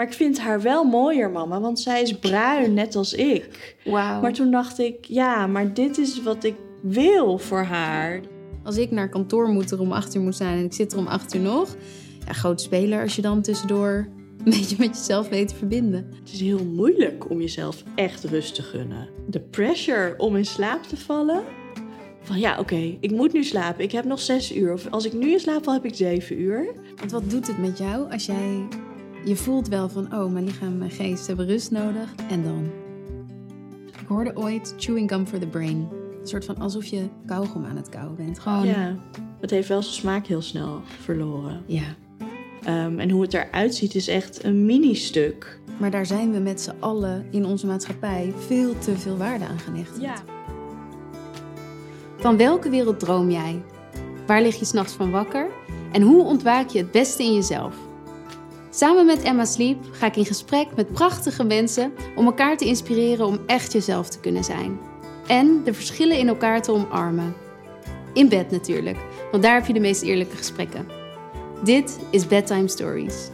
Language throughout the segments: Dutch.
Maar ik vind haar wel mooier, mama, want zij is bruin, net als ik. Wauw. Maar toen dacht ik, ja, maar dit is wat ik wil voor haar. Als ik naar kantoor moet er om 8 uur moet zijn en ik zit er om 8 uur nog. Ja, grote speler als je dan tussendoor een beetje met jezelf weet te verbinden. Het is heel moeilijk om jezelf echt rust te gunnen. De pressure om in slaap te vallen. Van ja, oké, ik moet nu slapen. Ik heb nog zes uur. Of als ik nu in slaap val, heb ik zeven uur. Want wat doet het met jou als jij... Je voelt wel van, oh, mijn lichaam en mijn geest hebben rust nodig. En dan? Ik hoorde ooit chewing gum for the brain. Een soort van alsof je kauwgom aan het kauwen bent. Gewoon, ja. Ja, het heeft wel zijn smaak heel snel verloren. Ehm, en hoe het eruit ziet is echt een mini-stuk. Maar daar zijn we met z'n allen in onze maatschappij veel te veel waarde aan gehecht. Van welke wereld droom jij? Waar lig je s'nachts van wakker? En hoe ontwaak je het beste in jezelf? Samen met Emma Sleep ga ik in gesprek met prachtige mensen om elkaar te inspireren om echt jezelf te kunnen zijn. En de verschillen in elkaar te omarmen. In bed natuurlijk, want daar heb je de meest eerlijke gesprekken. Dit is Bedtime Stories.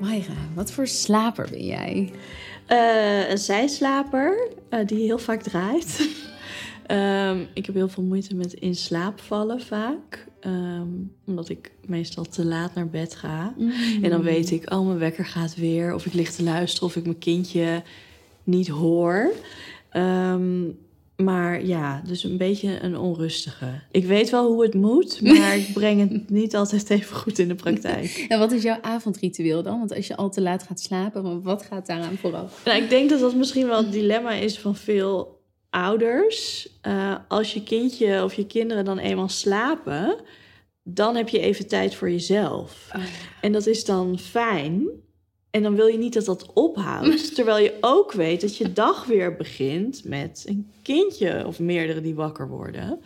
Mayra, wat voor slaper ben jij? Eh, een zijslaper eh, die heel vaak draait. Ehm, ik heb heel veel moeite met in slaap vallen vaak. Ehm, omdat ik meestal te laat naar bed ga. En dan weet ik, oh, mijn wekker gaat weer. Of ik lig te luisteren of ik mijn kindje niet hoor. Ehm, maar ja, dus een beetje een onrustige. Ik weet wel hoe het moet, maar ik breng het niet altijd even goed in de praktijk. En wat is jouw avondritueel dan? Want als je al te laat gaat slapen, wat gaat daaraan vooraf? Nou, ik denk dat dat misschien wel het dilemma is van veel ouders. Eh, als je kindje of je kinderen dan eenmaal slapen, dan heb je even tijd voor jezelf. En dat is dan fijn. En dan wil je niet dat dat ophoudt. Terwijl je ook weet dat je dag weer begint met een kindje of meerdere die wakker worden.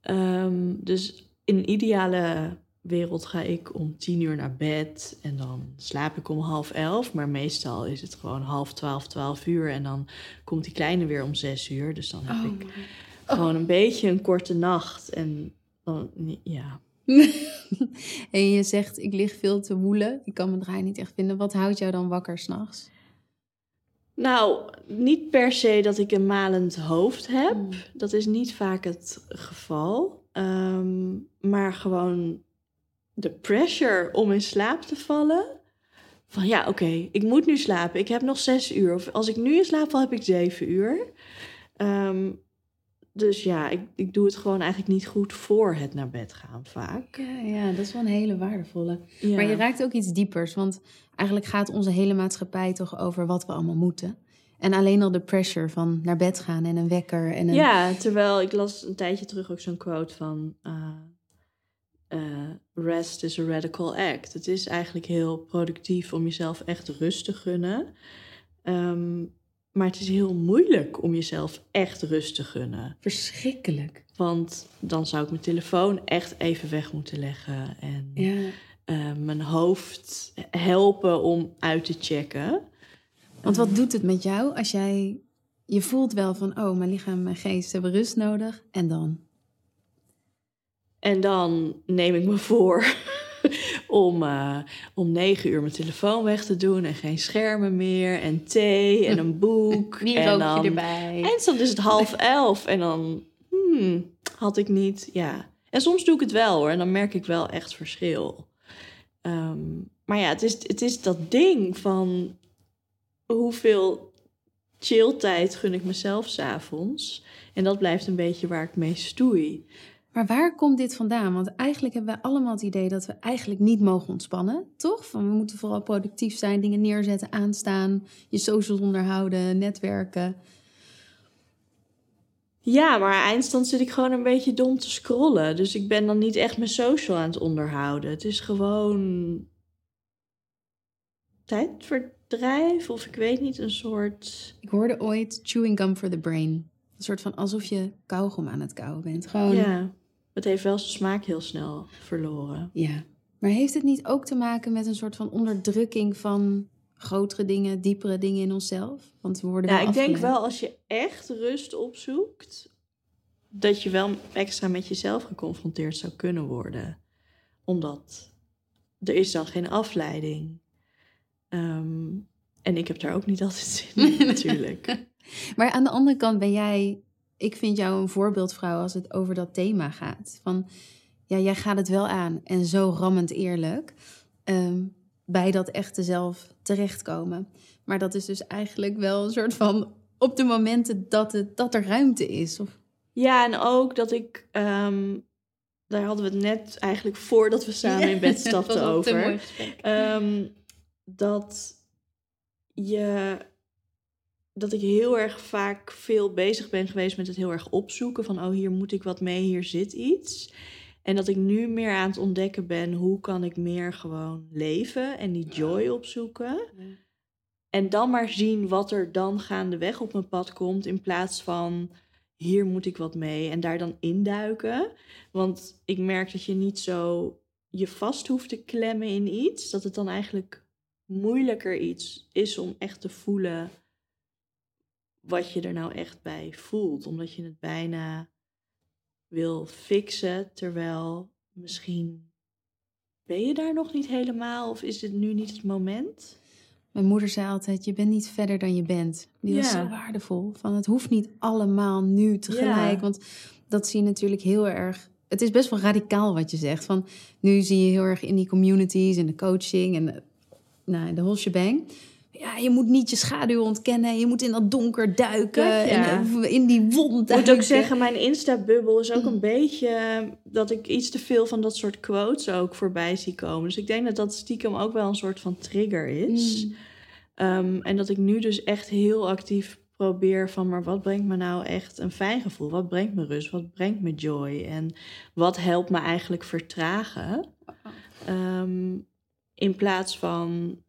Ehm, dus in een ideale wereld ga ik om tien uur naar bed en dan slaap ik om half elf. Maar meestal is het gewoon half twaalf, twaalf uur en dan komt die kleine weer om zes uur. Dus dan heb ik gewoon een beetje een korte nacht. En dan, ja, en je zegt, ik lig veel te woelen. Ik kan mijn draai niet echt vinden. Wat houdt jou dan wakker s'nachts? Nou, niet per se dat ik een malend hoofd heb. Dat is niet vaak het geval. Ehm, maar gewoon de pressure om in slaap te vallen. Van ja, oké, ik moet nu slapen. Ik heb nog zes uur. Of als ik nu in slaap val, heb ik zeven uur. Ehm, dus ja, ik, ik doe het gewoon eigenlijk niet goed voor het naar bed gaan vaak. Ja, ja dat is wel een hele waardevolle. Ja. Maar je raakt ook iets diepers. Want eigenlijk gaat onze hele maatschappij toch over wat we allemaal moeten. En alleen al de pressure van naar bed gaan en een wekker. En een... Ja, terwijl ik las een tijdje terug ook zo'n quote van... eh, eh, rest is a radical act. Het is eigenlijk heel productief om jezelf echt rust te gunnen. Ehm, maar het is heel moeilijk om jezelf echt rust te gunnen. Verschrikkelijk. Want dan zou ik mijn telefoon echt even weg moeten leggen. En Ja. eh, mijn hoofd helpen om uit te checken. Want wat doet het met jou als jij... Je voelt wel van, oh, mijn lichaam en mijn geest hebben rust nodig. En dan? En dan neem ik me voor om, eh, om negen uur mijn telefoon weg te doen. En geen schermen meer. En thee en een boek. Wie en dan, erbij? En soms is het half elf. En dan hmm, had ik niet, ja. En soms doe ik het wel hoor. En dan merk ik wel echt verschil. Ehm, maar ja, het is, het is dat ding van hoeveel chilltijd gun ik mezelf s'avonds. En dat blijft een beetje waar ik mee stoei. Maar waar komt dit vandaan? Want eigenlijk hebben we allemaal het idee dat we eigenlijk niet mogen ontspannen, toch? Van we moeten vooral productief zijn, dingen neerzetten, aanstaan, je socials onderhouden, netwerken. Ja, maar eindstand zit ik gewoon een beetje dom te scrollen. Dus ik ben dan niet echt mijn social aan het onderhouden. Het is gewoon tijdverdrijf of ik weet niet, een soort... Ik hoorde ooit chewing gum for the brain. Een soort van alsof je kauwgom aan het kauwen bent. Gewoon, ja. Ja, het heeft wel zijn smaak heel snel verloren. Maar heeft het niet ook te maken met een soort van onderdrukking van grotere dingen, diepere dingen in onszelf? Want we worden Ja, ik denk wel als je echt rust opzoekt, dat je wel extra met jezelf geconfronteerd zou kunnen worden. Omdat er is dan geen afleiding. Ehm, en ik heb daar ook niet altijd zin in, natuurlijk. Maar aan de andere kant ben jij, ik vind jou een voorbeeldvrouw als het over dat thema gaat. Van ja, jij gaat het wel aan en zo rammend eerlijk. ehm, bij dat echte zelf terechtkomen. Maar dat is dus eigenlijk wel een soort van op de momenten dat, het, dat er ruimte is. Of, Ja, en ook dat ik, ehm, daar hadden we het net eigenlijk voordat we samen in bed stapten over. Ehm, dat je dat ik heel erg vaak veel bezig ben geweest met het heel erg opzoeken van oh hier moet ik wat mee, hier zit iets. En dat ik nu meer aan het ontdekken ben hoe kan ik meer gewoon leven en die joy opzoeken. En dan maar zien wat er dan gaandeweg op mijn pad komt. In plaats van hier moet ik wat mee. En daar dan induiken. Want ik merk dat je niet zo je vast hoeft te klemmen in iets. Dat het dan eigenlijk moeilijker iets is om echt te voelen wat je er nou echt bij voelt. Omdat je het bijna wil fixen. Terwijl misschien ben je daar nog niet helemaal. Of is dit nu niet het moment? Mijn moeder zei altijd, je bent niet verder dan je bent. Die was Ja. zo waardevol. Van het hoeft niet allemaal nu tegelijk. Ja. Want dat zie je natuurlijk heel erg. Het is best wel radicaal wat je zegt. Van nu zie je heel erg in die communities en de coaching en de, nou, de whole shebang. Ja, je moet niet je schaduw ontkennen. Je moet in dat donker duiken. Dat ja. En eh, in die wond Ik moet ook zeggen, mijn Insta-bubbel is ook een beetje dat ik iets te veel van dat soort quotes ook voorbij zie komen. Dus ik denk dat dat stiekem ook wel een soort van trigger is. Mm. Ehm, en dat ik nu dus echt heel actief probeer van, maar wat brengt me nou echt een fijn gevoel? Wat brengt me rust? Wat brengt me joy? En wat helpt me eigenlijk vertragen? Ehm, in plaats van mm,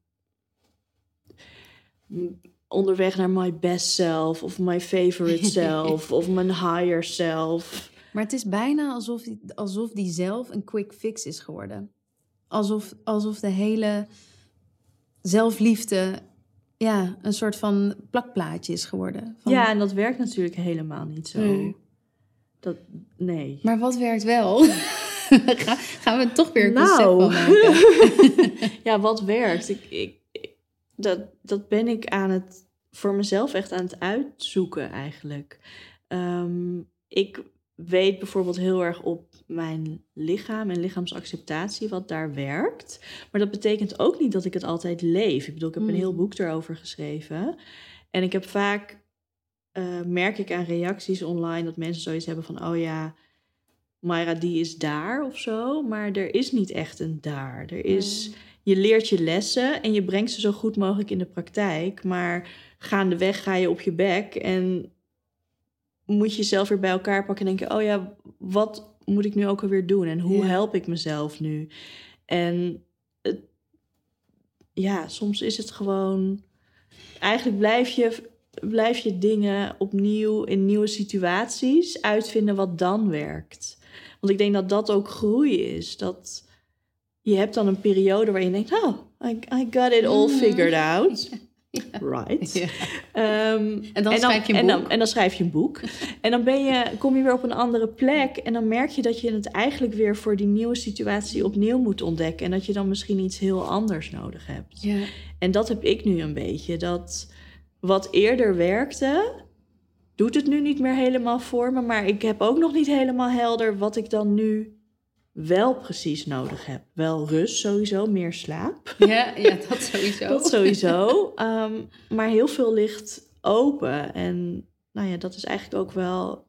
onderweg naar my best self of my favorite self of mijn higher self. Maar het is bijna alsof die, alsof die zelf een quick fix is geworden. Alsof, alsof de hele zelfliefde ja, een soort van plakplaatje is geworden. Van, Ja, en dat werkt natuurlijk helemaal niet zo. Nee. Dat, nee. Maar wat werkt wel? Ga- Gaan we toch weer een Nou. concept van maken? ja, wat werkt? Ik, ik- dat, dat ben ik aan het voor mezelf echt aan het uitzoeken eigenlijk. Ehm, ik weet bijvoorbeeld heel erg op mijn lichaam en lichaamsacceptatie wat daar werkt. Maar dat betekent ook niet dat ik het altijd leef. Ik bedoel, ik heb een heel boek erover geschreven. En ik heb vaak, eh, merk ik aan reacties online, dat mensen zoiets hebben van, oh ja, Mayra, die is daar of zo. Maar er is niet echt een daar. Er is, je leert je lessen en je brengt ze zo goed mogelijk in de praktijk. Maar gaandeweg ga je op je bek en moet je jezelf weer bij elkaar pakken en denken: oh ja, wat moet ik nu ook alweer doen en hoe Ja. help ik mezelf nu? En het, ja, soms is het gewoon. Eigenlijk blijf je, blijf je dingen opnieuw in nieuwe situaties uitvinden wat dan werkt. Want ik denk dat dat ook groei is. Dat je hebt dan een periode waar je denkt: oh, I, I got it all Mm. figured out. Right. Ja. En dan schrijf je een en dan, boek. en dan schrijf je een boek. en dan ben je, kom je weer op een andere plek. En dan merk je dat je het eigenlijk weer voor die nieuwe situatie opnieuw moet ontdekken. En dat je dan misschien iets heel anders nodig hebt. Ja. En dat heb ik nu een beetje. Dat wat eerder werkte, doet het nu niet meer helemaal voor me. Maar ik heb ook nog niet helemaal helder wat ik dan nu wel precies nodig heb. Wel rust sowieso, meer slaap. Ja, ja, dat sowieso. Dat sowieso. Ehm, maar heel veel ligt open. En nou ja, dat is eigenlijk ook wel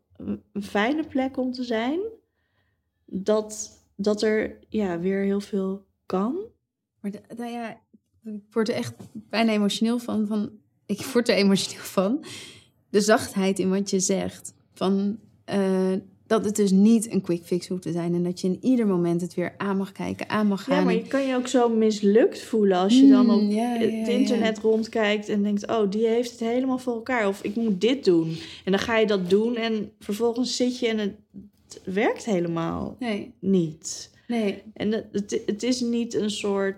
een fijne plek om te zijn. Dat, dat er ja, weer heel veel kan. Maar de- nou ja, ik word er echt bijna emotioneel van, van. Ik word er emotioneel van. De zachtheid in wat je zegt. Van, eh, dat het dus niet een quick fix hoeft te zijn. En dat je in ieder moment het weer aan mag kijken, aan mag gaan. Ja, maar je kan je ook zo mislukt voelen als je dan op Mm, ja, ja, het ja. internet rondkijkt en denkt: Oh, die heeft het helemaal voor elkaar. Of ik moet dit doen. En dan ga je dat doen en vervolgens zit je en het, werkt helemaal Nee, niet. nee. En het, het, het is niet een soort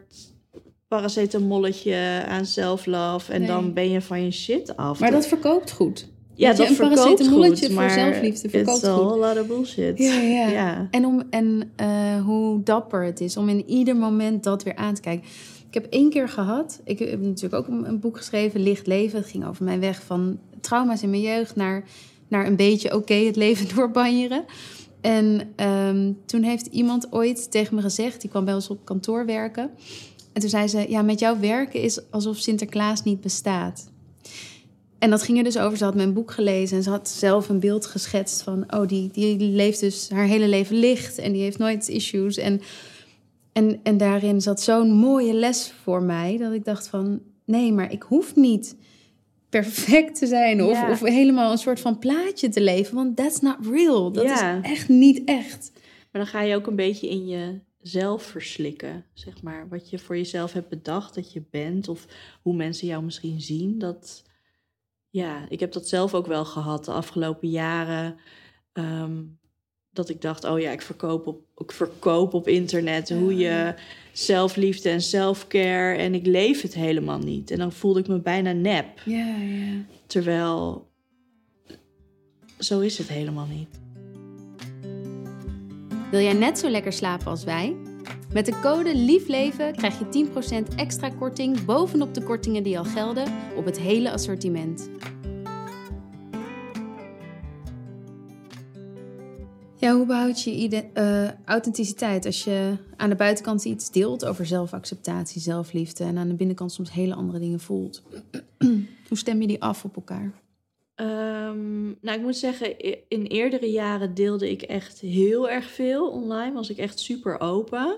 paracetamolletje aan self-love en Nee. dan ben je van je shit af. Maar dat verkoopt goed. Ja, Weet je, dat een verkoopt paracetamolletje voor zelfliefde verkoopt it's a whole lot of bullshit. Ja, ja. ja. En, om, en eh, hoe dapper het is om in ieder moment dat weer aan te kijken. Ik heb één keer gehad, ik heb natuurlijk ook een, een boek geschreven, Licht Leven. Het ging over mijn weg van trauma's in mijn jeugd naar, naar een beetje oké het leven doorbanjeren. En ehm, toen heeft iemand ooit tegen me gezegd, die kwam bij ons op kantoor werken. En toen zei ze, ja, met jouw werken is alsof Sinterklaas niet bestaat. En dat ging er dus over. Ze had mijn boek gelezen en ze had zelf een beeld geschetst van... oh, die, die leeft dus haar hele leven licht en die heeft nooit issues. En, en, en daarin zat zo'n mooie les voor mij... dat ik dacht van, nee, maar ik hoef niet perfect te zijn... of, of helemaal een soort van plaatje te leven, want that's not real. Dat is echt niet echt. Maar dan ga je ook een beetje in jezelf verslikken, zeg maar. Wat je voor jezelf hebt bedacht dat je bent, of hoe mensen jou misschien zien. Dat, ja, ik heb dat zelf ook wel gehad de afgelopen jaren. ehm, dat ik dacht, oh ja, ik verkoop op, ik verkoop op internet hoe je zelfliefde en selfcare en ik leef het helemaal niet. En dan voelde ik me bijna nep. Ja, ja. Terwijl, zo is het helemaal niet. Wil jij net zo lekker slapen als wij? Met de code LIEFLEVEN krijg je 10% extra korting bovenop de kortingen die al gelden op het hele assortiment. Ja, hoe behoud je eh, authenticiteit als je aan de buitenkant iets deelt over zelfacceptatie, zelfliefde en aan de binnenkant soms hele andere dingen voelt? hoe stem je die af op elkaar? Ehm, nou, ik moet zeggen, in eerdere jaren deelde ik echt heel erg veel online. Was ik echt super open.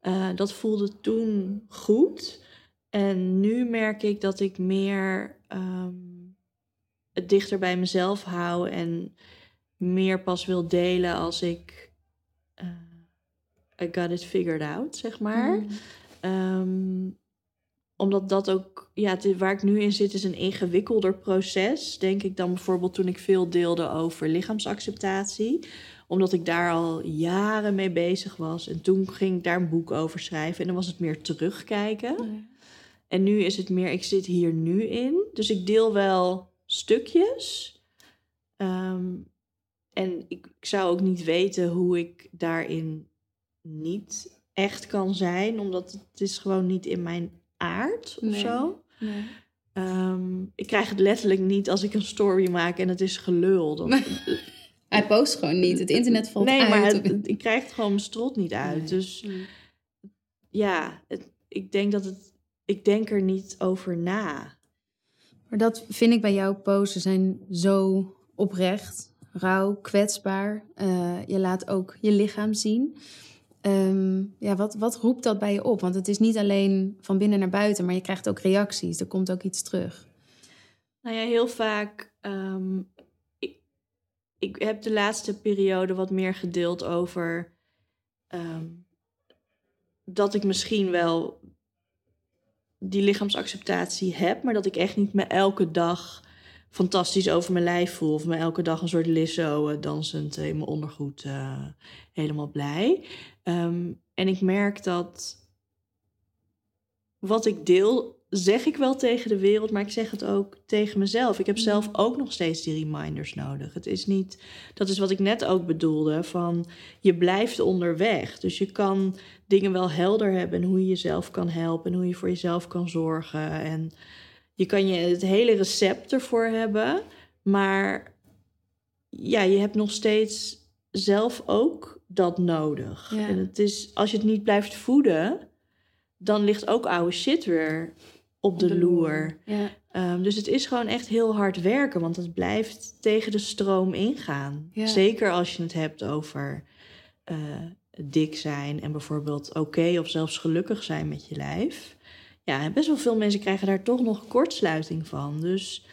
Eh, dat voelde toen goed. En nu merk ik dat ik meer ehm, het dichter bij mezelf hou en meer pas wil delen als ik eh, I got it figured out, zeg maar. Ehm, omdat dat ook, ja, het waar ik nu in zit, is een ingewikkelder proces. Denk ik dan bijvoorbeeld toen ik veel deelde over lichaamsacceptatie. Omdat ik daar al jaren mee bezig was. En toen ging ik daar een boek over schrijven. En dan was het meer terugkijken. En nu is het meer, ik zit hier nu in. Dus ik deel wel stukjes. Ehm, en ik, ik zou ook niet weten hoe ik daarin niet echt kan zijn. Omdat het is gewoon niet in mijn aard of Nee. zo. Nee. Ehm, ik krijg het letterlijk niet als ik een story maak en het is gelul. Dan, Hij post gewoon niet. Het internet valt nee, uit. maar op- het- ik krijg het gewoon mijn strot niet uit. Nee. Dus Nee. ja, het, ik denk dat het. Ik denk er niet over na. Maar dat vind ik bij jouw posts zijn zo oprecht, rauw, kwetsbaar. Eh, je laat ook je lichaam zien. Ehm, ja, wat, wat roept dat bij je op? Want het is niet alleen van binnen naar buiten, maar je krijgt ook reacties. Er komt ook iets terug. Nou ja, heel vaak. ehm, ik heb de laatste periode wat meer gedeeld over. ehm, dat ik misschien wel die lichaamsacceptatie heb, maar dat ik echt niet me elke dag fantastisch over mijn lijf voel. Of me elke dag een soort Lizzo eh, dansend in mijn ondergoed eh, helemaal blij. Ehm, en ik merk dat wat ik deel, zeg ik wel tegen de wereld, maar ik zeg het ook tegen mezelf. Ik heb zelf ook nog steeds die reminders nodig. Het is niet, dat is wat ik net ook bedoelde, van je blijft onderweg. Dus je kan dingen wel helder hebben en hoe je jezelf kan helpen en hoe je voor jezelf kan zorgen. En je kan je het hele recept ervoor hebben, maar ja, je hebt nog steeds zelf ook dat nodig. Ja. En het is, als je het niet blijft voeden, dan ligt ook oude shit weer op de, loer. Ja. Ehm, dus het is gewoon echt heel hard werken, want het blijft tegen de stroom ingaan. Ja. Zeker als je het hebt over eh, dik zijn en bijvoorbeeld oké of zelfs gelukkig zijn met je lijf. Ja, best wel veel mensen krijgen daar toch nog kortsluiting van. Dus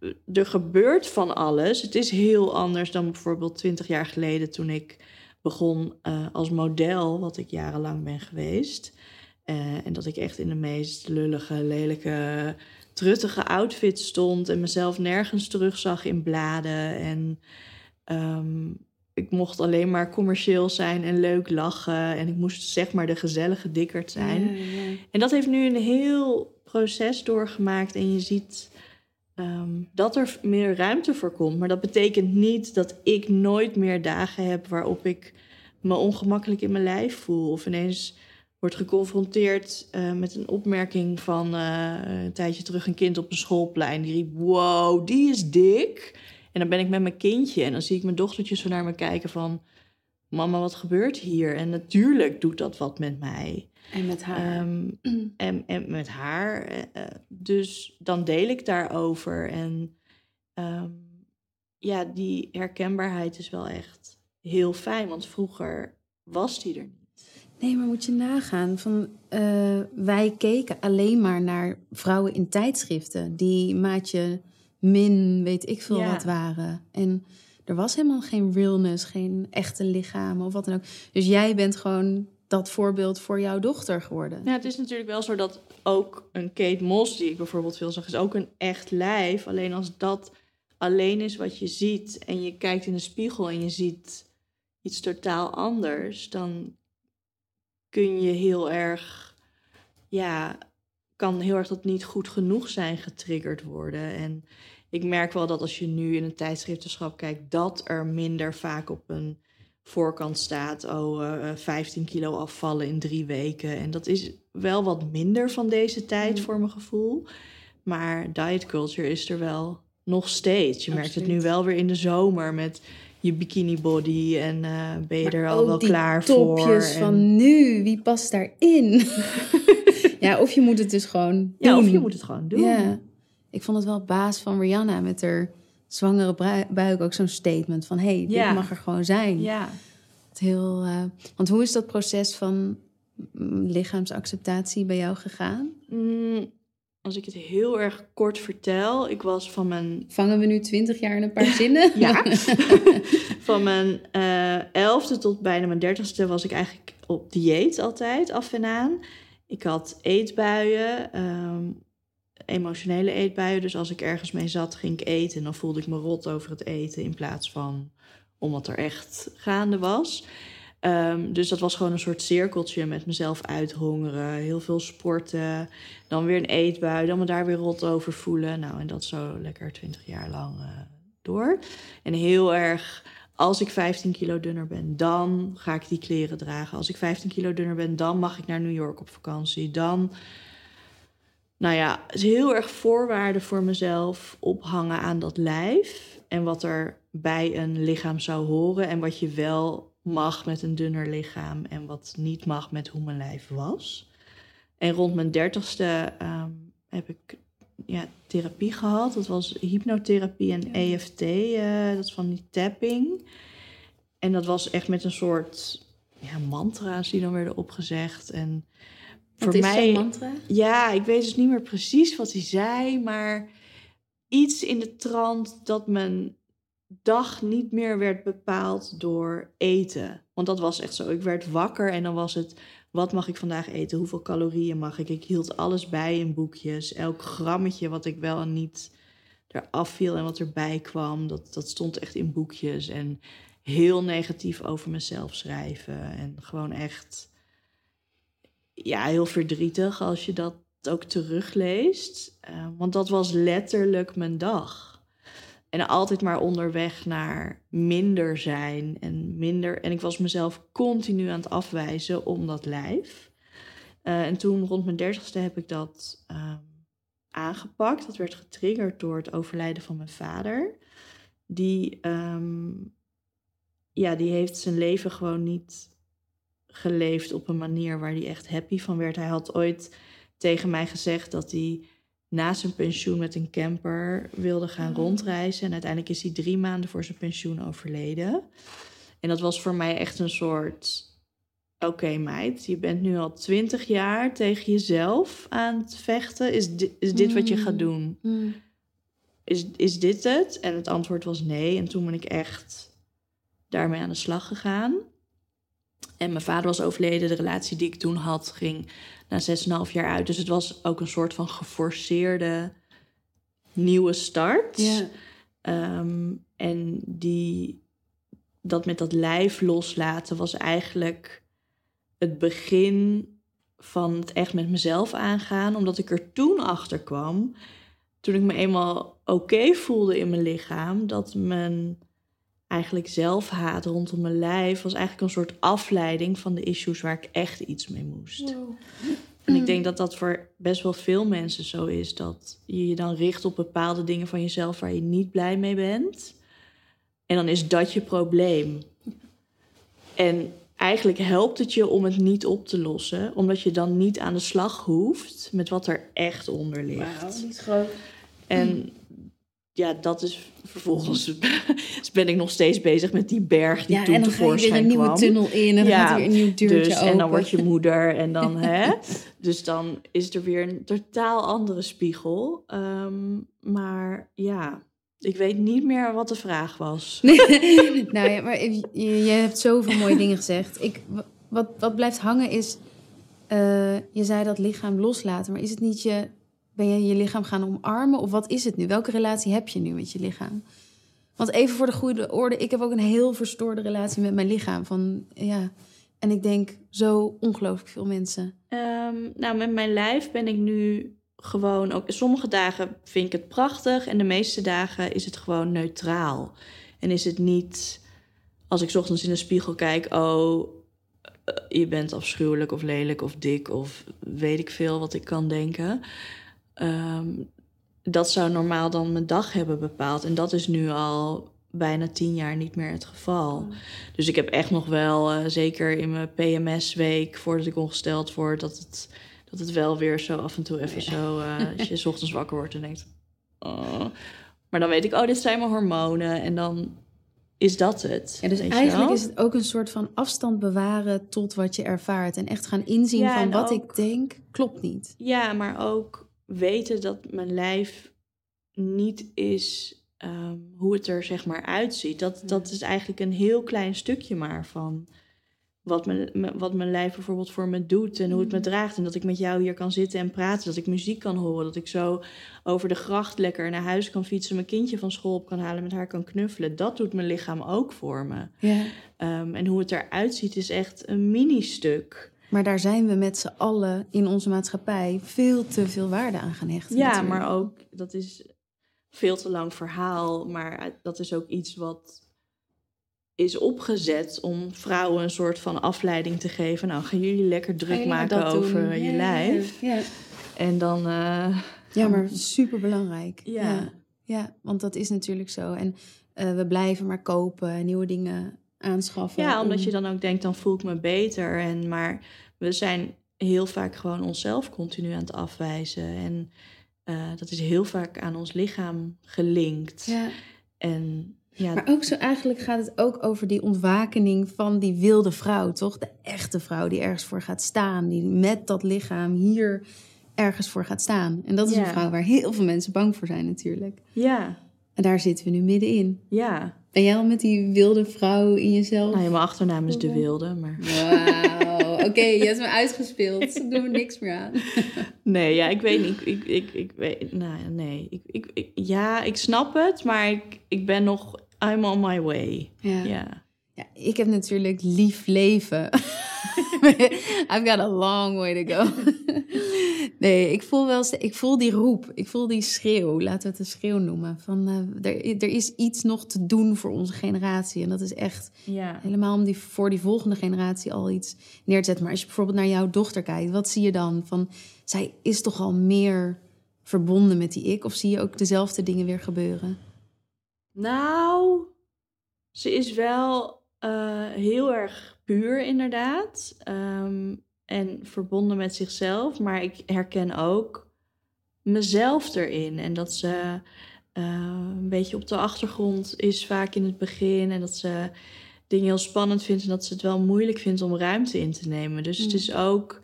eh, er gebeurt van alles. Het is heel anders dan bijvoorbeeld twintig jaar geleden toen ik begon eh, als model, wat ik jarenlang ben geweest. Eh, en dat ik echt in de meest lullige, lelijke, truttige outfit stond en mezelf nergens terugzag in bladen. En ehm, ik mocht alleen maar commercieel zijn en leuk lachen. En ik moest zeg maar de gezellige dikkerd zijn. Ja, ja. En dat heeft nu een heel proces doorgemaakt. En je ziet, eh, ehm, dat er meer ruimte voor komt. Maar dat betekent niet dat ik nooit meer dagen heb waarop ik me ongemakkelijk in mijn lijf voel. Of ineens wordt geconfronteerd uh, met een opmerking van uh, een tijdje terug een kind op een schoolplein. Die riep, wow, die is dik. En dan ben ik met mijn kindje en dan zie ik mijn dochtertje zo naar me kijken van... Mama, wat gebeurt hier? En natuurlijk doet dat wat met mij. En met haar. Um, en, en met haar. Uh, dus dan deel ik daarover. En um, ja, die herkenbaarheid is wel echt heel fijn. Want vroeger was die er niet. Nee, maar moet je nagaan. Van, uh, wij keken alleen maar naar vrouwen in tijdschriften. Die maatje min, weet ik veel ja. wat waren. En er was helemaal geen realness, geen echte lichamen of wat dan ook. Dus jij bent gewoon dat voorbeeld voor jouw dochter geworden. Ja, het is natuurlijk wel zo dat ook een Kate Moss, die ik bijvoorbeeld veel zag, is ook een echt lijf. Alleen als dat alleen is wat je ziet en je kijkt in de spiegel en je ziet iets totaal anders, dan kun je heel erg, ja, kan heel erg dat niet goed genoeg zijn getriggerd worden. En ik merk wel dat als je nu in een tijdschriftenschap kijkt, dat er minder vaak op een voorkant staat, oh, uh, 15 kilo afvallen in drie weken. En dat is wel wat minder van deze tijd voor mijn gevoel. Maar diet culture is er wel nog steeds. Je merkt het nu wel weer in de zomer met je bikini body en uh, ben je er al wel klaar voor. topjes van nu, wie past daarin? ja, of je moet het dus gewoon doen. Ja, of je moet het gewoon doen. Ja. Ik vond het wel baas van Rihanna met haar zwangere buik ook zo'n statement van... hé, hey, dit ja. mag er gewoon zijn. Ja. Het heel, uh, want hoe is dat proces van lichaamsacceptatie bij jou gegaan? Mm, als ik het heel erg kort vertel, ik was van mijn... Vangen we nu twintig jaar in een paar zinnen? ja. van mijn uh, elfde tot bijna mijn dertigste was ik eigenlijk op dieet altijd, af en aan. Ik had eetbuien, um, emotionele eetbuien. Dus als ik ergens mee zat, ging ik eten en dan voelde ik me rot over het eten in plaats van omdat er echt gaande was. Um, dus dat was gewoon een soort cirkeltje met mezelf uithongeren, heel veel sporten, dan weer een eetbui, dan me daar weer rot over voelen. Nou, en dat zo lekker twintig jaar lang uh, door. En heel erg, als ik 15 kilo dunner ben, dan ga ik die kleren dragen. Als ik 15 kilo dunner ben, dan mag ik naar New York op vakantie. Dan, nou ja, is heel erg voorwaarden voor mezelf ophangen aan dat lijf. En wat er bij een lichaam zou horen en wat je wel mag met een dunner lichaam en wat niet mag met hoe mijn lijf was. En rond mijn dertigste um, heb ik ja, therapie gehad. Dat was hypnotherapie en EFT, uh, dat is van die tapping. En dat was echt met een soort ja, mantra's die dan werden opgezegd. En wat voor is mij. mantra? Ja, ik weet dus niet meer precies wat hij zei, maar iets in de trant dat mijn dag niet meer werd bepaald door eten. Want dat was echt zo. Ik werd wakker en dan was het: wat mag ik vandaag eten? Hoeveel calorieën mag ik? Ik hield alles bij in boekjes. Elk grammetje wat ik wel en niet eraf viel en wat erbij kwam, dat, dat stond echt in boekjes. En heel negatief over mezelf schrijven. En gewoon echt, ja, heel verdrietig als je dat ook terugleest. Uh, want dat was letterlijk mijn dag. En altijd maar onderweg naar minder zijn en minder. En ik was mezelf continu aan het afwijzen om dat lijf. Uh, en toen rond mijn dertigste heb ik dat uh, aangepakt. Dat werd getriggerd door het overlijden van mijn vader. Die, um, ja, die heeft zijn leven gewoon niet geleefd op een manier waar hij echt happy van werd. Hij had ooit tegen mij gezegd dat hij na zijn pensioen met een camper wilde gaan mhm. rondreizen. En uiteindelijk is hij drie maanden voor zijn pensioen overleden. En dat was voor mij echt een soort. Oké, meid, je bent nu al twintig jaar tegen jezelf aan het vechten. Is, di is dit wat je gaat mm. doen? Mm. Is, is dit het? En het antwoord was nee. En toen ben ik echt daarmee aan de slag gegaan. En mijn vader was overleden. De relatie die ik toen had ging na 6,5 jaar uit. Dus het was ook een soort van geforceerde nieuwe start. Ja. Um, en die, dat met dat lijf loslaten was eigenlijk het begin van het echt met mezelf aangaan. Omdat ik er toen achter kwam toen ik me eenmaal oké voelde in mijn lichaam, dat mijn eigenlijk zelfhaat rondom mijn lijf was eigenlijk een soort afleiding van de issues waar ik echt iets mee moest. En ik denk dat dat voor best wel veel mensen zo is. Dat je je dan richt op bepaalde dingen van jezelf waar je niet blij mee bent. En dan is dat je probleem. En eigenlijk helpt het je om het niet op te lossen, omdat je dan niet aan de slag hoeft met wat er echt onder ligt. Wauw, niet groot. En ja, dat is vervolgens ben ik nog steeds bezig met die berg die Ja, toen en dan ga je weer tevoorschijn een nieuwe kwam. tunnel in en dan Ja, gaat weer een nieuw deurtje Dus, open. en dan word je moeder en dan, hè? Dus dan is er weer een totaal andere spiegel. Ehm, maar ja, ik weet niet meer wat de vraag was. nou ja, maar je, je hebt zoveel mooie dingen gezegd. Ik, wat, wat blijft hangen is, eh, je zei dat lichaam loslaten, maar is het niet je, ben je je lichaam gaan omarmen of wat is het nu? Welke relatie heb je nu met je lichaam? Want even voor de goede orde, ik heb ook een heel verstoorde relatie met mijn lichaam. Van, ja, en ik denk zo ongelooflijk veel mensen. Ehm, nou, met mijn lijf ben ik nu gewoon ook. Sommige dagen vind ik het prachtig en de meeste dagen is het gewoon neutraal. En is het niet als ik ochtends in de spiegel kijk, oh, eh, je bent afschuwelijk of lelijk of dik of weet ik veel wat ik kan denken. Ehm, dat zou normaal dan mijn dag hebben bepaald. En dat is nu al bijna tien jaar niet meer het geval. Dus ik heb echt nog wel, eh, zeker in mijn PMS-week, voordat ik ongesteld word, dat het, dat het wel weer zo af en toe even zo, eh, als je 's ochtends wakker wordt en denkt, oh. maar dan weet ik, oh, dit zijn mijn hormonen en dan is dat het. Ja, dus eigenlijk is het ook een soort van afstand bewaren tot wat je ervaart. En echt gaan inzien Ja, van wat ook- ik denk, klopt niet. Ja, maar ook weten dat mijn lijf niet is ehm, hoe het er zeg maar uitziet. Dat, dat is eigenlijk een heel klein stukje maar van wat mijn, wat mijn lijf bijvoorbeeld voor me doet en hoe het me draagt. En dat ik met jou hier kan zitten en praten, dat ik muziek kan horen, dat ik zo over de gracht lekker naar huis kan fietsen, mijn kindje van school op kan halen, met haar kan knuffelen. Dat doet mijn lichaam ook voor me. Ja. Ehm, en hoe het eruit ziet is echt een mini-stuk. Maar daar zijn we met z'n allen in onze maatschappij veel te veel waarde aan gaan hechten. Ja, natuurlijk. maar ook, dat is veel te lang verhaal, maar dat is ook iets wat is opgezet om vrouwen een soort van afleiding te geven. Nou, gaan jullie lekker druk je maken doen? over Ja, je ja, lijf. Ja, En dan, eh, ja maar super belangrijk. Ja. ja. Want dat is natuurlijk zo. En eh, we blijven maar kopen en nieuwe dingen aanschaffen. ja, omdat om- je dan ook denkt, dan voel ik me beter. En, maar we zijn heel vaak gewoon onszelf continu aan het afwijzen. En eh, dat is heel vaak aan ons lichaam gelinkt. Ja. En ja, Maar ook zo eigenlijk gaat het ook over die ontwakening van die wilde vrouw, toch? De echte vrouw die ergens voor gaat staan. Die met dat lichaam hier ergens voor gaat staan. En dat is Ja. een vrouw waar heel veel mensen bang voor zijn natuurlijk. ja, En daar zitten we nu middenin. ja. Ben jij al met die wilde vrouw in jezelf? Nou ja, mijn achternaam is De Wilde, maar... Wauw, oké, je hebt me uitgespeeld. Daar doen we niks meer aan. Nee, ja, ik weet niet. Ik, ik, ik, ik weet, nou nee. Ik, ik, ik- ja, ik snap het, maar ik, ik ben nog, I'm on my way. Ja. Ja. Ja, ik heb natuurlijk lief leven. I've got a long way to go. nee, ik voel wel, ik voel die roep, ik voel die schreeuw, laten we het een schreeuw noemen. Van, eh, er, er is iets nog te doen voor onze generatie. En dat is echt Ja. helemaal om die, voor die volgende generatie al iets neer te zetten. Maar als je bijvoorbeeld naar jouw dochter kijkt, wat zie je dan? Van, zij is toch al meer verbonden met die ik? Of zie je ook dezelfde dingen weer gebeuren? Nou, ze is wel eh, heel erg puur, inderdaad. Ehm, en verbonden met zichzelf. Maar ik herken ook mezelf erin. En dat ze eh, een beetje op de achtergrond is vaak in het begin. En dat ze dingen heel spannend vindt. En dat ze het wel moeilijk vindt om ruimte in te nemen. Dus het Mm. is ook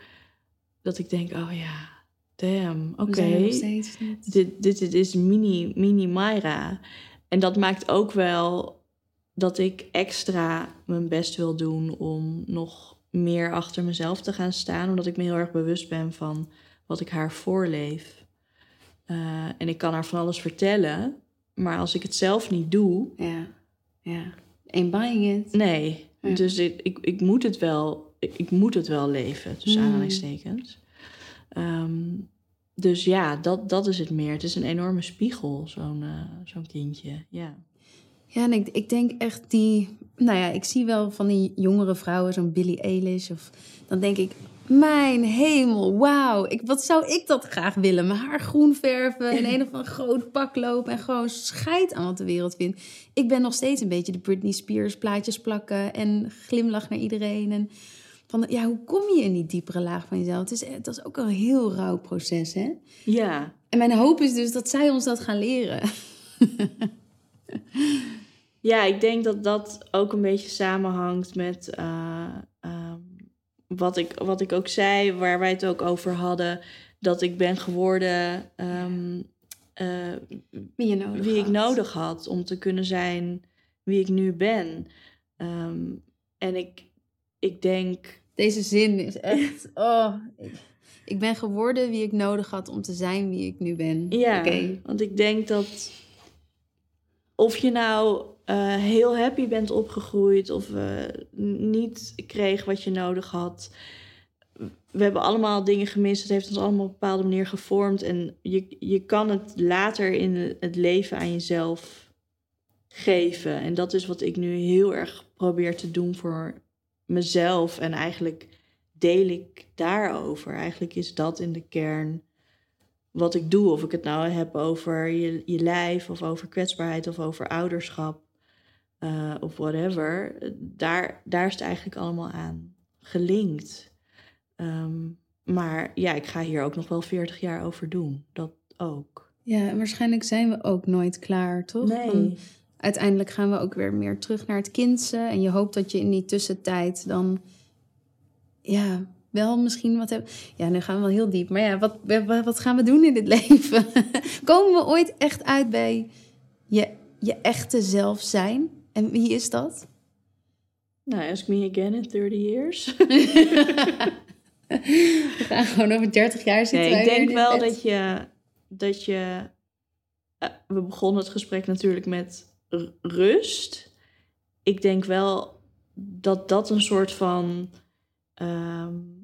dat ik denk, oh ja, damn, oké. Dit, dit, dit is mini, mini Myra. En dat maakt ook wel dat ik extra mijn best wil doen om nog meer achter mezelf te gaan staan. Omdat ik me heel erg bewust ben van wat ik haar voorleef. Eh, en ik kan haar van alles vertellen. Maar als ik het zelf niet doe, Ja, ja. Ain't buying it. nee. Ja. Dus ik, ik, ik moet het wel, ik, ik moet het wel leven, tussen Mm. aanhalingstekens. Ehm, dus ja, dat, dat is het meer. Het is een enorme spiegel, zo'n eh, zo'n kindje. Ja. Ja, en ik, ik denk echt die... Nou ja, ik zie wel van die jongere vrouwen, zo'n Billie Eilish. Of, dan denk ik, mijn hemel, wauw. Ik, wat zou ik dat graag willen? Mijn haar groen verven, in een of ander groot pak lopen... en gewoon scheid aan wat de wereld vindt. Ik ben nog steeds een beetje de Britney Spears plaatjes plakken... en glimlach naar iedereen. En van, ja, hoe kom je in die diepere laag van jezelf? Het is, het is ook een heel rauw proces, hè? Ja. En mijn hoop is dus dat zij ons dat gaan leren. Ja, ik denk dat dat ook een beetje samenhangt met uh, wat, ik, wat ik ook zei, waar wij het ook over hadden. Dat ik ben geworden um, uh, wie, je nodig wie had. ik nodig had om te kunnen zijn wie ik nu ben. Um, en ik, ik denk. Deze zin is echt. Oh, ik, ik, ben geworden wie ik nodig had om te zijn wie ik nu ben. Ja, okay. want ik denk dat. Of je nou uh, heel happy bent opgegroeid of uh, niet kreeg wat je nodig had. We hebben allemaal dingen gemist. Het heeft ons allemaal op een bepaalde manier gevormd. En je, je kan het later in het leven aan jezelf geven. En dat is wat ik nu heel erg probeer te doen voor mezelf. En eigenlijk deel ik daarover. Eigenlijk is dat in de kern wat ik doe. Of ik het nou heb over je, je lijf, of over kwetsbaarheid, of over ouderschap uh, of whatever, daar, daar is het eigenlijk allemaal aan gelinkt. Um, maar ja, ik ga hier ook nog wel 40 jaar over doen. Dat ook. Ja, en waarschijnlijk zijn we ook nooit klaar, toch? Nee. Van, uiteindelijk gaan we ook weer meer terug naar het kindse. En je hoopt dat je in die tussentijd dan ja, wel misschien wat hebt. Ja, nu gaan we wel heel diep. Maar ja, wat, wat gaan we doen in dit leven? Komen we ooit echt uit bij je, je echte zelf zijn? En wie is dat? Nou, ask me again in 30 years. We gaan gewoon over 30 jaar zitten. Nee, ik denk wel dat je. Dat je uh, we begonnen het gesprek natuurlijk met rust. Ik denk wel dat dat een soort van. Um,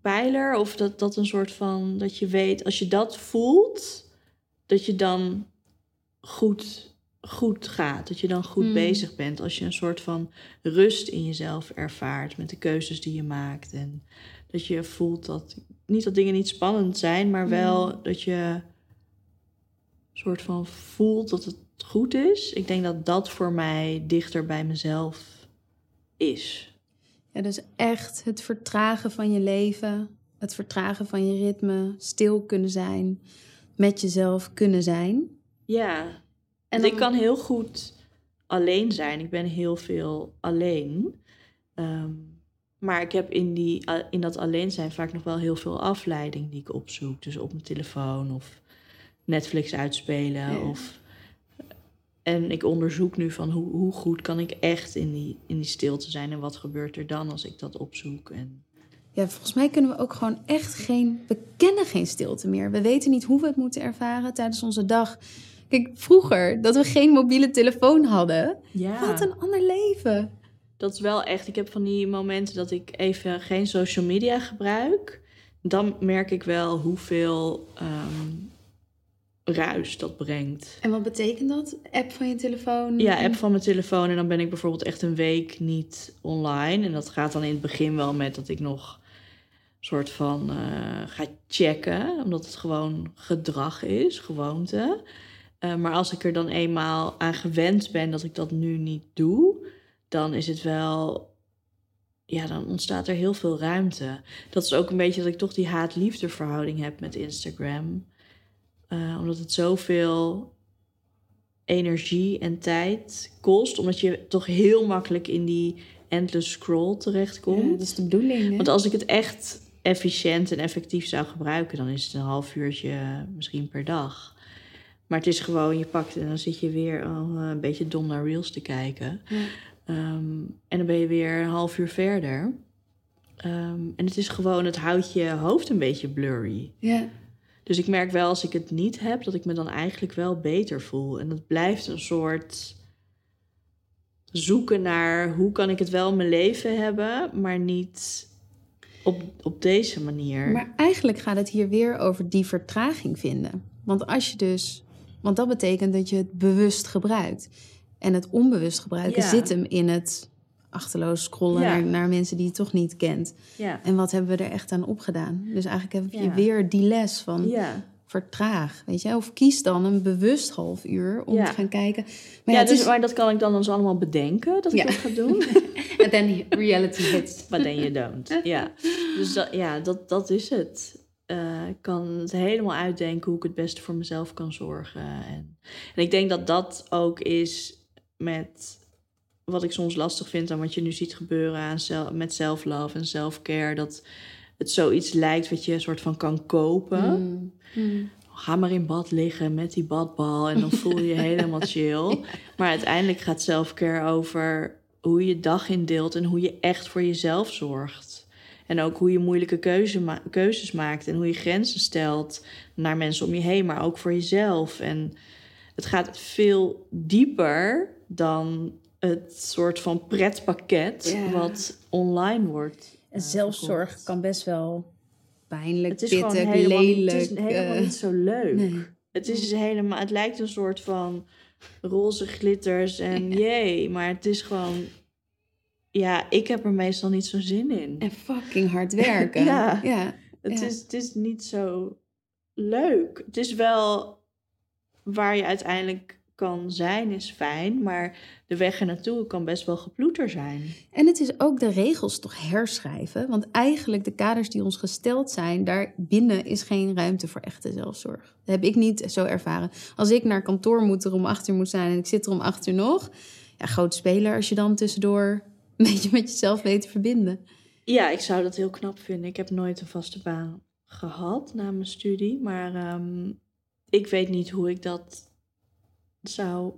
pijler, of dat dat een soort van. dat je weet, als je dat voelt, dat je dan goed goed gaat. Dat je dan goed Hmm. bezig bent. Als je een soort van rust in jezelf ervaart met de keuzes die je maakt. En dat je voelt dat. Niet dat dingen niet spannend zijn, maar wel Hmm. dat je een soort van voelt dat het goed is. Ik denk dat dat voor mij dichter bij mezelf is. Ja, dus echt het vertragen van je leven, het vertragen van je ritme, stil kunnen zijn, met jezelf kunnen zijn. Ja, en dan- ik kan heel goed alleen zijn. Ik ben heel veel alleen. Ehm, maar ik heb in, die, in dat alleen zijn vaak nog wel heel veel afleiding die ik opzoek. Dus op mijn telefoon of Netflix uitspelen. Ja. Of, en ik onderzoek nu van hoe, hoe goed kan ik echt in die, in die stilte zijn. En wat gebeurt er dan als ik dat opzoek. En, Ja, volgens mij kunnen we ook gewoon echt geen. We kennen geen stilte meer. We weten niet hoe we het moeten ervaren tijdens onze dag. Kijk, vroeger, dat we geen mobiele telefoon hadden. ja. Wat een ander leven. Dat is wel echt. Ik heb van die momenten dat ik even geen social media gebruik. Dan merk ik wel hoeveel ehm, ruis dat brengt. En wat betekent dat? App van je telefoon? Ja, app van mijn telefoon. En dan ben ik bijvoorbeeld echt een week niet online. En dat gaat dan in het begin wel met dat ik nog soort van eh, ga checken. Omdat het gewoon gedrag is, gewoonte. Eh, maar als ik er dan eenmaal aan gewend ben dat ik dat nu niet doe, dan is het wel. Ja, dan ontstaat er heel veel ruimte. Dat is ook een beetje dat ik toch die haat-liefde verhouding heb met Instagram. Eh, omdat het zoveel energie en tijd kost. Omdat je toch heel makkelijk in die endless scroll terechtkomt. Ja, dat is de bedoeling. Hè? Want als ik het echt efficiënt en effectief zou gebruiken, dan is het een half uurtje misschien per dag. Maar het is gewoon, je pakt en dan zit je weer al eh, een beetje dom naar reels te kijken. Ja. Ehm, en dan ben je weer een half uur verder. Ehm, en het is gewoon, het houdt je hoofd een beetje blurry. Ja. Dus ik merk wel als ik het niet heb, dat ik me dan eigenlijk wel beter voel. En dat blijft een soort zoeken naar hoe kan ik het wel in mijn leven hebben, maar niet op, op deze manier. Maar eigenlijk gaat het hier weer over die vertraging vinden. Want als je dus, want dat betekent dat je het bewust gebruikt. En het onbewust gebruiken Ja. zit hem in het achterloos scrollen Ja. naar, naar mensen die je toch niet kent. ja. En wat hebben we er echt aan opgedaan? Dus eigenlijk heb je Ja. weer die les van vertraag, weet je? Of kies dan een bewust half uur om te gaan kijken. Maar ja, dus, is, maar dat kan ik dan dus allemaal bedenken dat ik Ja. dat ga doen. en then reality hits. Maar then you don't. Ja, dus dat, ja, dat, dat is het. Eh, ik kan het helemaal uitdenken hoe ik het beste voor mezelf kan zorgen. En, en ik denk dat dat ook is met wat ik soms lastig vind aan wat je nu ziet gebeuren aan met self-love en self-care. Dat het zoiets lijkt wat je een soort van kan kopen. Mm. Mm. Ga maar in bad liggen met die badbal en dan voel je je helemaal chill. Maar uiteindelijk gaat selfcare over hoe je je dag indeelt en hoe je echt voor jezelf zorgt. En ook hoe je moeilijke keuze ma- keuzes maakt en hoe je grenzen stelt naar mensen om je heen, maar ook voor jezelf. En het gaat veel dieper dan het soort van pretpakket Ja. wat online wordt. En eh, zelfzorg verkocht. kan best wel pijnlijk, Het is pittig, gewoon helemaal, niet- lelijk. het is helemaal eh, niet zo leuk. nee. Het is helemaal, het lijkt een soort van roze glitters en jee, maar het is gewoon, ja, ik heb er meestal niet zo zin in. En fucking hard werken. Ja. ja. Het, ja. is, het is niet zo leuk. Het is wel waar je uiteindelijk kan zijn, is fijn, maar de weg er naartoe kan best wel geploeter zijn. En het is ook de regels toch herschrijven. Want eigenlijk de kaders die ons gesteld zijn, daarbinnen is geen ruimte voor echte zelfzorg. Dat heb ik niet zo ervaren. Als ik naar kantoor moet er om acht uur moet zijn en ik zit er om acht uur nog. Ja, groot speler als je dan tussendoor een beetje met jezelf weet te verbinden. Ja, ik zou dat heel knap vinden. Ik heb nooit een vaste baan gehad na mijn studie. Maar ehm, ik weet niet hoe ik dat zou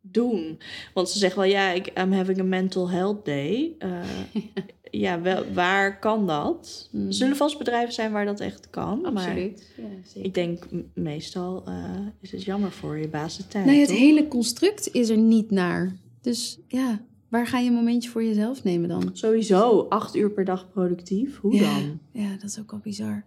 doen. Want ze zeggen wel, ja, ik I'm having a mental health day. Eh, ja, wel, waar kan dat? Mm. Er zullen vast bedrijven zijn waar dat echt kan. Maar Absoluut. Ja, zeker. ik denk meestal eh, is het jammer voor je baas de tijd. Nee, het toch? hele construct is er niet naar. Dus ja, waar ga je een momentje voor jezelf nemen dan? Sowieso acht uur per dag productief. Hoe Ja. dan? Ja, dat is ook wel bizar.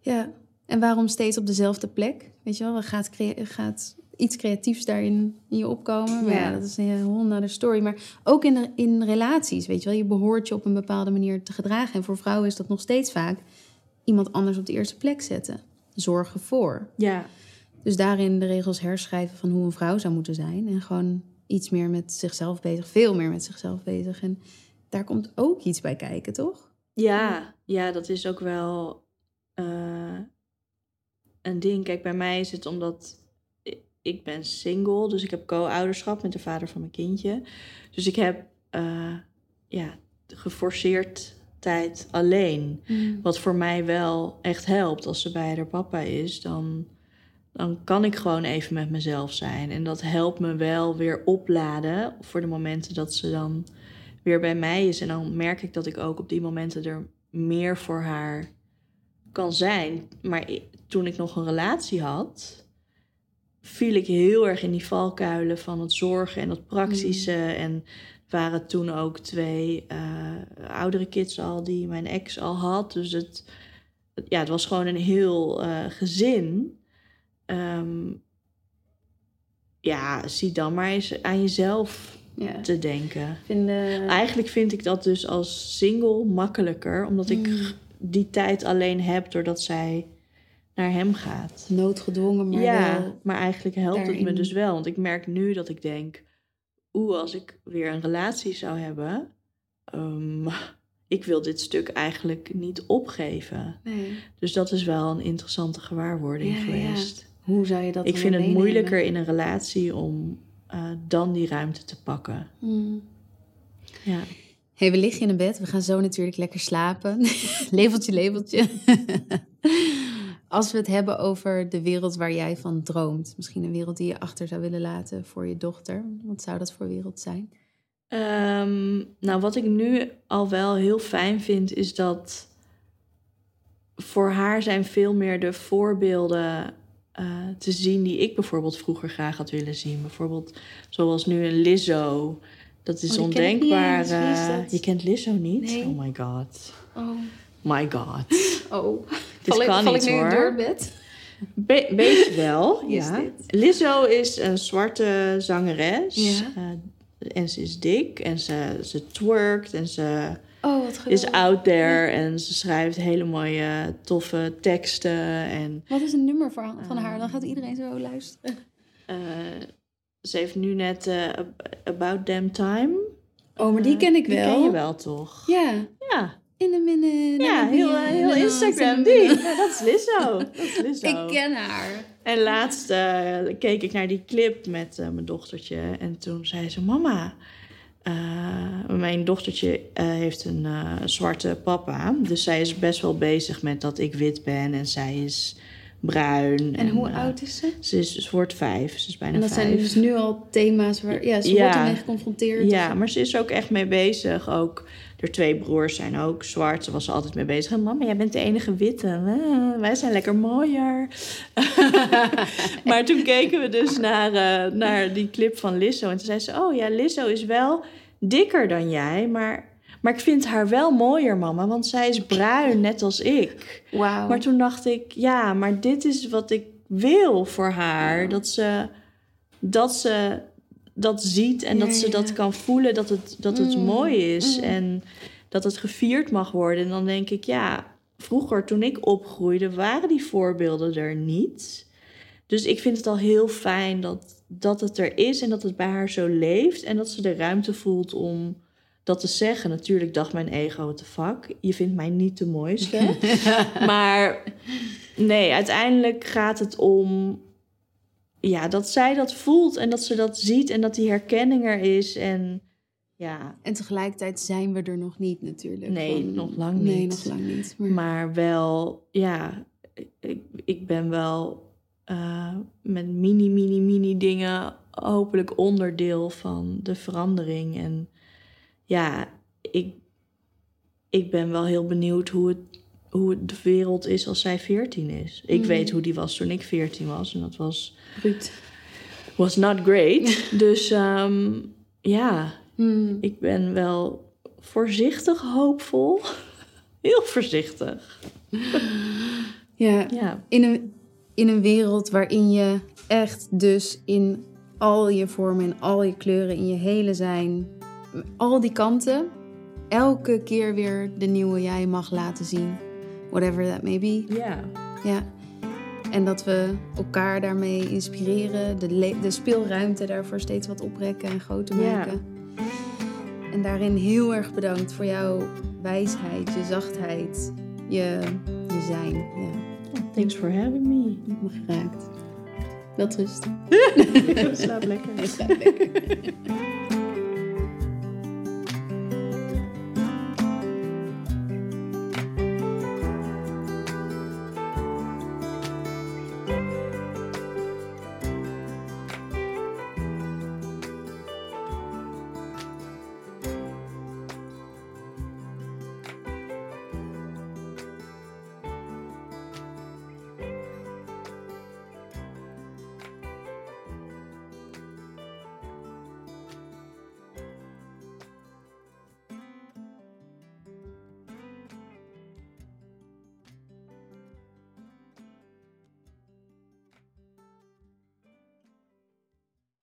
Ja, en waarom steeds op dezelfde plek? Weet je wel, gaat, gaat iets creatiefs daarin in je opkomen. Maar ja, dat is een whole nother story. Maar ook in, in relaties, weet je wel. Je behoort je op een bepaalde manier te gedragen. En voor vrouwen is dat nog steeds vaak iemand anders op de eerste plek zetten. Zorgen voor. Ja, Dus daarin de regels herschrijven van hoe een vrouw zou moeten zijn. En gewoon iets meer met zichzelf bezig. Veel meer met zichzelf bezig. En daar komt ook iets bij kijken, toch? Ja, ja, dat is ook wel eh, een ding. Kijk, bij mij is het omdat ik ben single, dus ik heb co-ouderschap met de vader van mijn kindje. Dus ik heb eh, ja, geforceerd tijd alleen. Wat voor mij wel echt helpt als ze bij haar papa is, dan, dan kan ik gewoon even met mezelf zijn. En dat helpt me wel weer opladen voor de momenten dat ze dan weer bij mij is. En dan merk ik dat ik ook op die momenten er meer voor haar kan zijn. Maar toen ik nog een relatie had, viel ik heel erg in die valkuilen van het zorgen en het praktische. En waren toen ook twee eh, oudere kids al die mijn ex al had. Dus het, ja, het was gewoon een heel eh, gezin. Ehm, ja, zie dan maar eens aan jezelf Ja. te denken. Vinden... Eigenlijk vind ik dat dus als single makkelijker, omdat ik Mm. die tijd alleen heb doordat zij naar hem gaat. noodgedwongen, maar ja, wel... maar eigenlijk helpt het me dus wel. Want ik merk nu dat ik denk, oeh, als ik weer een relatie zou hebben, ehm, ik wil dit stuk eigenlijk niet opgeven. Nee. Dus dat is wel een interessante gewaarwording Ja, ja. geweest. Hoe zou je dat Ik vind het meenemen? moeilijker in een relatie om eh, dan die ruimte te pakken. Hmm. Ja. hey, we liggen in een bed. We gaan zo natuurlijk lekker slapen. leveltje, leveltje. Als we het hebben over de wereld waar jij van droomt. Misschien een wereld die je achter zou willen laten voor je dochter. Wat zou dat voor wereld zijn? Ehm, nou, wat ik nu al wel heel fijn vind, is dat voor haar zijn veel meer de voorbeelden eh, te zien die ik bijvoorbeeld vroeger graag had willen zien. Bijvoorbeeld zoals nu een Lizzo. Dat is Oh, ken ondenkbaar. eh, je kent Lizzo niet? Nee. Oh my god. Oh. My god. Oh. Dit val ik, kan val niet, ik nu hoor. door het bed? Be beetje wel, ja. dit? Lizzo is een zwarte zangeres. Ja. Eh, en ze is dik en ze, ze twerkt en ze Oh, wat is out there. En ze schrijft hele mooie, toffe teksten. En Wat is een nummer van, van haar? Dan gaat iedereen zo luisteren. eh, ze heeft nu net eh, About Damn Time. Oh, maar die ken ik Die wel. ken je wel, toch? Ja. Ja, In een minute. ja heel, eh, heel Instagram. Die. Ja, dat is Lizzo. Dat is Lizzo. Ik ken haar. En laatst eh, keek ik naar die clip met eh, mijn dochtertje. En toen zei ze: Mama, mijn dochtertje heeft een zwarte papa. Dus zij is best wel bezig met dat ik wit ben en zij is bruin. En hoe oud is ze? Ze, is, ze wordt vijf. Ze is bijna En dat vijf. zijn dus nu al thema's waar ja, ze Ja. wordt ermee geconfronteerd. Ja, maar ze is ook echt mee bezig. Ook haar twee broers zijn ook zwart. Ze was er altijd mee bezig. Mama, jij bent de enige witte. Eh, wij zijn lekker mooier. maar toen keken we dus naar, eh, naar die clip van Lizzo. En toen zei ze, oh ja, Lizzo is wel dikker dan jij. Maar, maar ik vind haar wel mooier, mama. Want zij is bruin, net als ik. Wauw. Maar toen dacht ik, ja, maar dit is wat ik wil voor haar. Dat ze dat, ze dat ziet en Ja, dat ze ja. dat kan voelen dat het, dat het Mm, mooi is. mm. En dat het gevierd mag worden. En dan denk ik, ja, vroeger toen ik opgroeide, waren die voorbeelden er niet. Dus ik vind het al heel fijn dat, dat het er is en dat het bij haar zo leeft. En dat ze de ruimte voelt om dat te zeggen. Natuurlijk dacht mijn ego, the fuck, je vindt mij niet de mooiste. maar nee, uiteindelijk gaat het om ja, dat zij dat voelt en dat ze dat ziet en dat die herkenning er is. En ja, En tegelijkertijd zijn we er nog niet natuurlijk. Nee, Van- nog lang Nee, niet. nog lang niet. Maar, maar wel, ja, ik, ik ben wel eh, met mini, mini, mini dingen hopelijk onderdeel van de verandering. En ja, ik, ik ben wel heel benieuwd hoe het, hoe de wereld is als zij 14 is. Ik Mm. weet hoe die was toen ik 14 was en dat was, Ruud. was not great. dus ehm, ja, Hmm. ik ben wel voorzichtig hoopvol. Heel voorzichtig. Ja, Ja. in een, in een wereld waarin je echt dus in al je vormen en al je kleuren, in je hele zijn, al die kanten, elke keer weer de nieuwe jij mag laten zien. Whatever that may be. Ja. Ja. En dat we elkaar daarmee inspireren, de, de speelruimte daarvoor steeds wat oprekken en groter Ja. maken. En daarin heel erg bedankt voor jouw wijsheid, je zachtheid, je, je zijn. Ja, Thanks for having me. ik heb me geraakt. Wel rust. Slaap lekker. Slaap lekker.